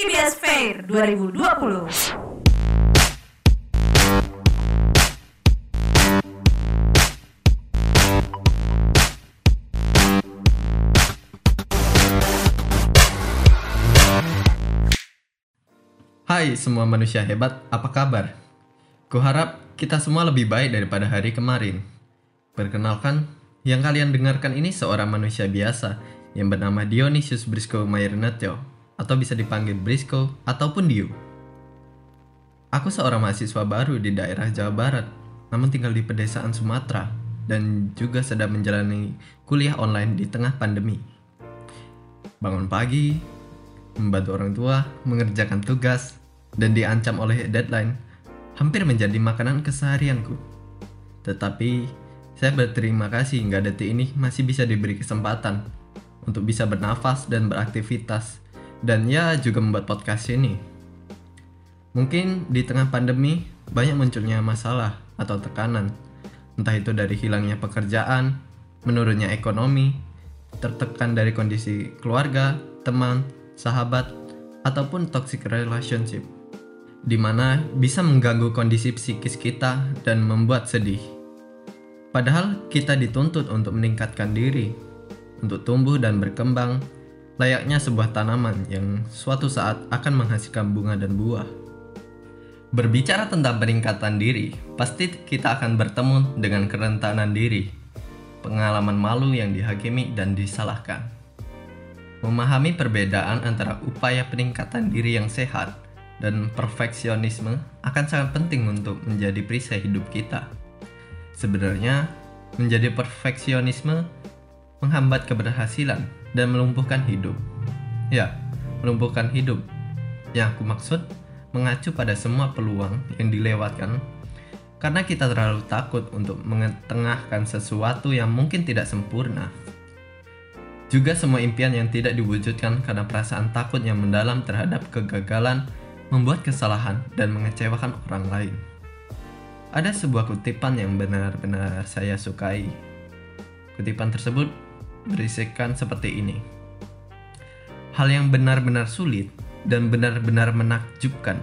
IBS Fair 2020. Hai semua manusia hebat, apa kabar? Kuharap kita semua lebih baik daripada hari kemarin. Perkenalkan, yang kalian dengarkan ini seorang manusia biasa yang bernama Dionysius Brisco Mairnetyo atau bisa dipanggil Brisco ataupun Dio. Aku seorang mahasiswa baru di daerah Jawa Barat, namun tinggal di pedesaan Sumatera dan juga sedang menjalani kuliah online di tengah pandemi. Bangun pagi, membantu orang tua, mengerjakan tugas, dan diancam oleh deadline hampir menjadi makanan keseharianku. Tetapi, saya berterima kasih hingga detik ini masih bisa diberi kesempatan untuk bisa bernafas dan beraktivitas, dan ya juga membuat podcast ini. Mungkin di tengah pandemi banyak munculnya masalah atau tekanan, entah itu dari hilangnya pekerjaan, menurunnya ekonomi, tertekan dari kondisi keluarga, teman, sahabat, ataupun toxic relationship, di mana bisa mengganggu kondisi psikis kita dan membuat sedih. Padahal kita dituntut untuk meningkatkan diri, untuk tumbuh dan berkembang, layaknya sebuah tanaman yang suatu saat akan menghasilkan bunga dan buah. Berbicara tentang peningkatan diri, pasti kita akan bertemu dengan kerentanan diri, pengalaman malu yang dihakimi dan disalahkan. Memahami perbedaan antara upaya peningkatan diri yang sehat dan perfeksionisme akan sangat penting untuk menjadi perisai hidup kita. Sebenarnya, menjadi perfeksionisme menghambat keberhasilan dan melumpuhkan hidup. Ya, melumpuhkan hidup. Yang aku maksud, mengacu pada semua peluang yang dilewatkan karena kita terlalu takut untuk mengetengahkan sesuatu yang mungkin tidak sempurna. Juga semua impian yang tidak diwujudkan karena perasaan takut yang mendalam terhadap kegagalan, membuat kesalahan, dan mengecewakan orang lain. Ada sebuah kutipan yang benar-benar saya sukai. Kutipan tersebut berisikan seperti ini. Hal yang benar-benar sulit dan benar-benar menakjubkan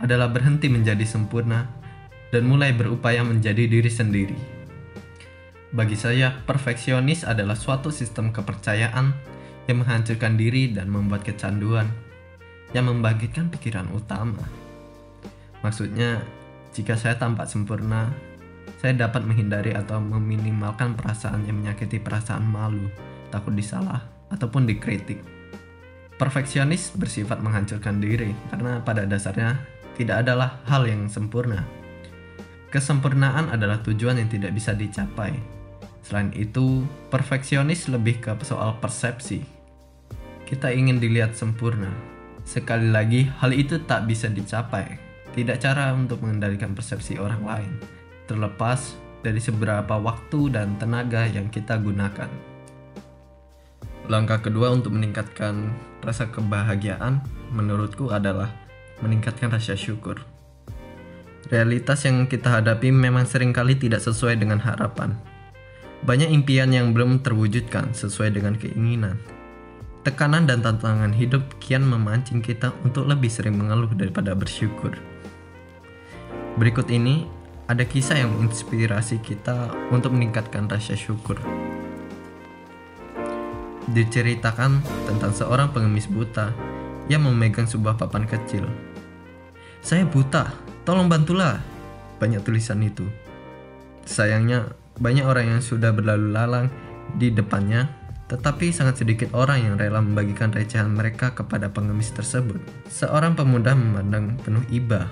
adalah berhenti menjadi sempurna dan mulai berupaya menjadi diri sendiri. Bagi saya, perfeksionis adalah suatu sistem kepercayaan yang menghancurkan diri dan membuat kecanduan yang membangkitkan pikiran utama. Maksudnya, jika saya tampak sempurna, saya dapat menghindari atau meminimalkan perasaan yang menyakiti perasaan malu, takut disalah, ataupun dikritik. Perfeksionis bersifat menghancurkan diri karena pada dasarnya tidak adalah hal yang sempurna. Kesempurnaan adalah tujuan yang tidak bisa dicapai. Selain itu, perfeksionis lebih ke soal persepsi. Kita ingin dilihat sempurna. Sekali lagi, hal itu tak bisa dicapai. Tidak cara untuk mengendalikan persepsi orang lain, terlepas dari seberapa waktu dan tenaga yang kita gunakan. Langkah kedua untuk meningkatkan rasa kebahagiaan menurutku adalah meningkatkan rasa syukur. Realitas yang kita hadapi memang sering kali tidak sesuai dengan harapan. Banyak impian yang belum terwujudkan sesuai dengan keinginan. Tekanan dan tantangan hidup kian memancing kita untuk lebih sering mengeluh daripada bersyukur. Berikut ini ada kisah yang menginspirasi kita untuk meningkatkan rasa syukur diceritakan tentang seorang pengemis buta yang memegang sebuah papan kecil. Saya buta, tolong bantulah. Banyak tulisan itu. Sayangnya, banyak orang yang sudah berlalu lalang di depannya, tetapi sangat sedikit orang yang rela membagikan recehan mereka kepada pengemis tersebut. Seorang pemuda memandang penuh iba,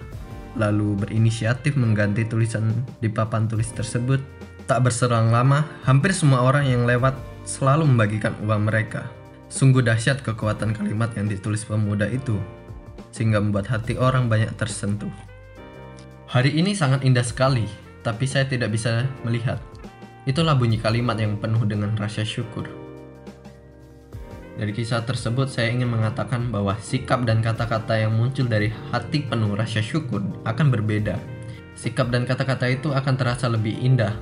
lalu berinisiatif mengganti tulisan di papan tulis tersebut. Tak berserang lama, hampir semua orang yang lewat selalu membagikan uang mereka. Sungguh dahsyat kekuatan kalimat yang ditulis pemuda itu, sehingga membuat hati orang banyak tersentuh. Hari ini sangat indah sekali, tapi saya tidak bisa melihat. Itulah bunyi kalimat yang penuh dengan rasa syukur. Dari kisah tersebut, saya ingin mengatakan bahwa sikap dan kata-kata yang muncul dari hati penuh rasa syukur akan berbeda. Sikap dan kata-kata itu akan terasa lebih indah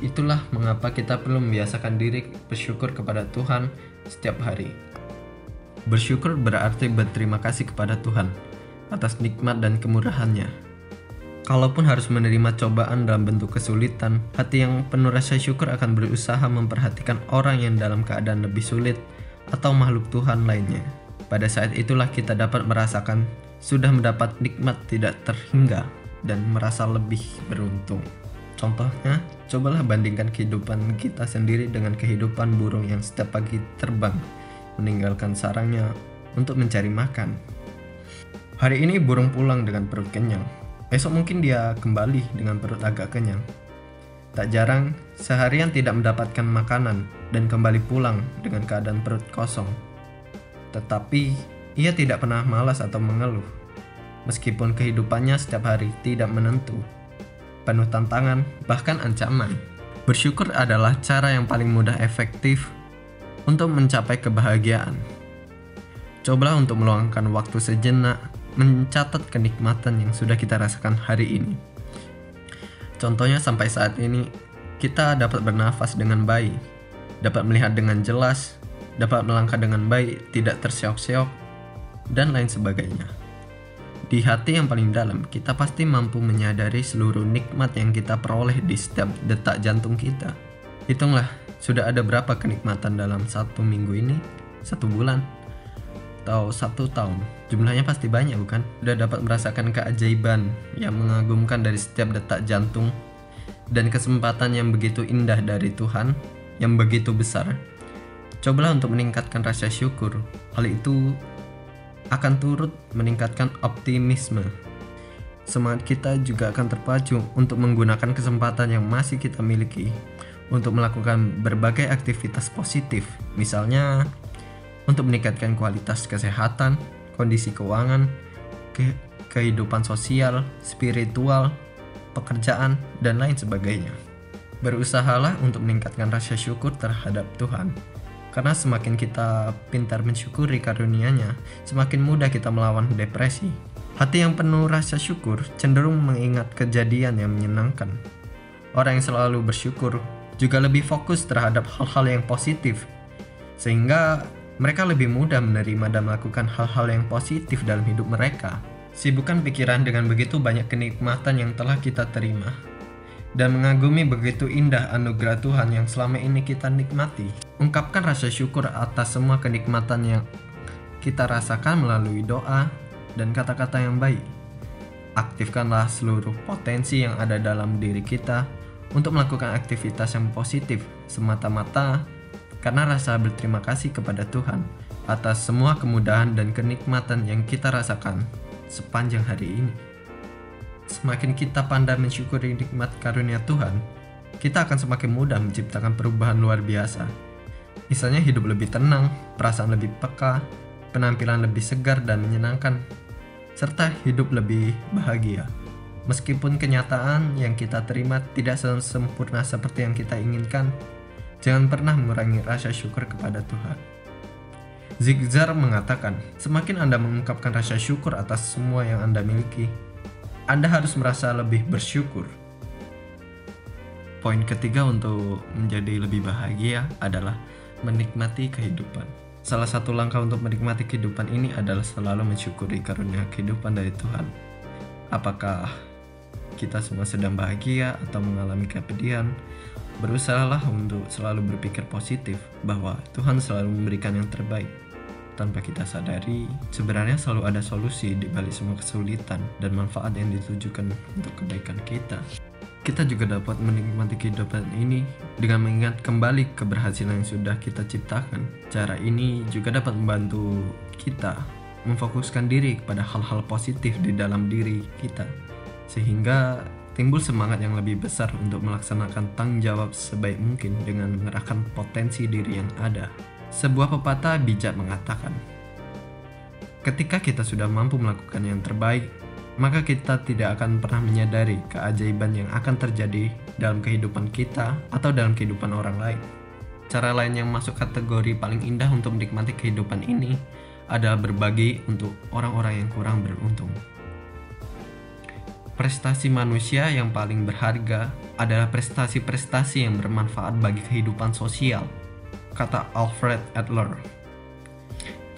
Itulah mengapa kita perlu membiasakan diri bersyukur kepada Tuhan setiap hari. Bersyukur berarti berterima kasih kepada Tuhan atas nikmat dan kemurahannya. Kalaupun harus menerima cobaan dalam bentuk kesulitan, hati yang penuh rasa syukur akan berusaha memperhatikan orang yang dalam keadaan lebih sulit atau makhluk Tuhan lainnya. Pada saat itulah kita dapat merasakan sudah mendapat nikmat tidak terhingga dan merasa lebih beruntung. Contohnya, cobalah bandingkan kehidupan kita sendiri dengan kehidupan burung yang setiap pagi terbang meninggalkan sarangnya untuk mencari makan. Hari ini burung pulang dengan perut kenyang. Esok mungkin dia kembali dengan perut agak kenyang. Tak jarang, seharian tidak mendapatkan makanan dan kembali pulang dengan keadaan perut kosong. Tetapi, ia tidak pernah malas atau mengeluh. Meskipun kehidupannya setiap hari tidak menentu, penuh tantangan, bahkan ancaman. Bersyukur adalah cara yang paling mudah efektif untuk mencapai kebahagiaan. Cobalah untuk meluangkan waktu sejenak mencatat kenikmatan yang sudah kita rasakan hari ini. Contohnya sampai saat ini kita dapat bernafas dengan baik, dapat melihat dengan jelas, dapat melangkah dengan baik, tidak terseok-seok, dan lain sebagainya. Di hati yang paling dalam, kita pasti mampu menyadari seluruh nikmat yang kita peroleh di setiap detak jantung kita. Hitunglah, sudah ada berapa kenikmatan dalam satu minggu ini, satu bulan, atau satu tahun. Jumlahnya pasti banyak bukan? Sudah dapat merasakan keajaiban yang mengagumkan dari setiap detak jantung dan kesempatan yang begitu indah dari Tuhan yang begitu besar. Cobalah untuk meningkatkan rasa syukur. Hal itu akan turut meningkatkan optimisme. Semangat kita juga akan terpacu untuk menggunakan kesempatan yang masih kita miliki untuk melakukan berbagai aktivitas positif, misalnya untuk meningkatkan kualitas kesehatan, kondisi keuangan, ke kehidupan sosial, spiritual, pekerjaan, dan lain sebagainya. Berusahalah untuk meningkatkan rasa syukur terhadap Tuhan. Karena semakin kita pintar mensyukuri karunia-Nya, semakin mudah kita melawan depresi. Hati yang penuh rasa syukur cenderung mengingat kejadian yang menyenangkan. Orang yang selalu bersyukur juga lebih fokus terhadap hal-hal yang positif, sehingga mereka lebih mudah menerima dan melakukan hal-hal yang positif dalam hidup mereka. Sibukkan pikiran dengan begitu banyak kenikmatan yang telah kita terima, dan mengagumi begitu indah anugerah Tuhan yang selama ini kita nikmati. Ungkapkan rasa syukur atas semua kenikmatan yang kita rasakan melalui doa dan kata-kata yang baik. Aktifkanlah seluruh potensi yang ada dalam diri kita untuk melakukan aktivitas yang positif semata-mata karena rasa berterima kasih kepada Tuhan atas semua kemudahan dan kenikmatan yang kita rasakan sepanjang hari ini. Semakin kita pandai mensyukuri nikmat karunia Tuhan, kita akan semakin mudah menciptakan perubahan luar biasa. Misalnya hidup lebih tenang, perasaan lebih peka, penampilan lebih segar dan menyenangkan, serta hidup lebih bahagia. Meskipun kenyataan yang kita terima tidak sempurna seperti yang kita inginkan, jangan pernah mengurangi rasa syukur kepada Tuhan. Zigzar mengatakan, semakin Anda mengungkapkan rasa syukur atas semua yang Anda miliki, Anda harus merasa lebih bersyukur. Poin ketiga untuk menjadi lebih bahagia adalah menikmati kehidupan. Salah satu langkah untuk menikmati kehidupan ini adalah selalu mensyukuri karunia kehidupan dari Tuhan. Apakah kita semua sedang bahagia atau mengalami kepedihan, berusahalah untuk selalu berpikir positif bahwa Tuhan selalu memberikan yang terbaik. Tanpa kita sadari, sebenarnya selalu ada solusi di balik semua kesulitan dan manfaat yang ditujukan untuk kebaikan kita. Kita juga dapat menikmati kehidupan ini dengan mengingat kembali keberhasilan yang sudah kita ciptakan. Cara ini juga dapat membantu kita memfokuskan diri kepada hal-hal positif di dalam diri kita sehingga timbul semangat yang lebih besar untuk melaksanakan tanggung jawab sebaik mungkin dengan mengerahkan potensi diri yang ada. Sebuah pepatah bijak mengatakan, ketika kita sudah mampu melakukan yang terbaik, maka kita tidak akan pernah menyadari keajaiban yang akan terjadi dalam kehidupan kita atau dalam kehidupan orang lain. Cara lain yang masuk kategori paling indah untuk menikmati kehidupan ini adalah berbagi untuk orang-orang yang kurang beruntung. Prestasi manusia yang paling berharga adalah prestasi-prestasi yang bermanfaat bagi kehidupan sosial, kata Alfred Adler.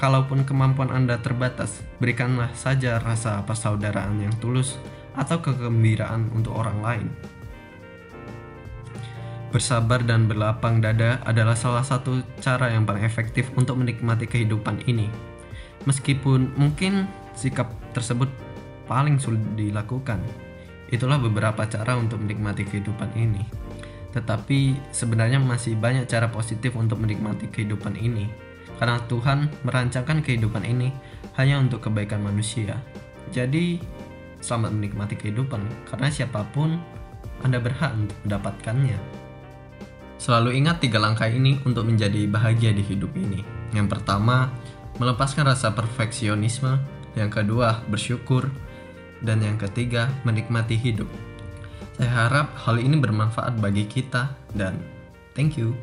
kalaupun kemampuan Anda terbatas, berikanlah saja rasa persaudaraan yang tulus atau kegembiraan untuk orang lain. Bersabar dan berlapang dada adalah salah satu cara yang paling efektif untuk menikmati kehidupan ini. Meskipun mungkin sikap tersebut paling sulit dilakukan, itulah beberapa cara untuk menikmati kehidupan ini. Tetapi sebenarnya masih banyak cara positif untuk menikmati kehidupan ini, karena Tuhan merancangkan kehidupan ini hanya untuk kebaikan manusia. Jadi, selamat menikmati kehidupan, karena siapa pun Anda berhak untuk mendapatkannya. Selalu ingat tiga langkah ini untuk menjadi bahagia di hidup ini. Yang pertama, melepaskan rasa perfeksionisme. Yang kedua, bersyukur. Dan yang ketiga, menikmati hidup. Saya harap hal ini bermanfaat bagi kita dan thank you.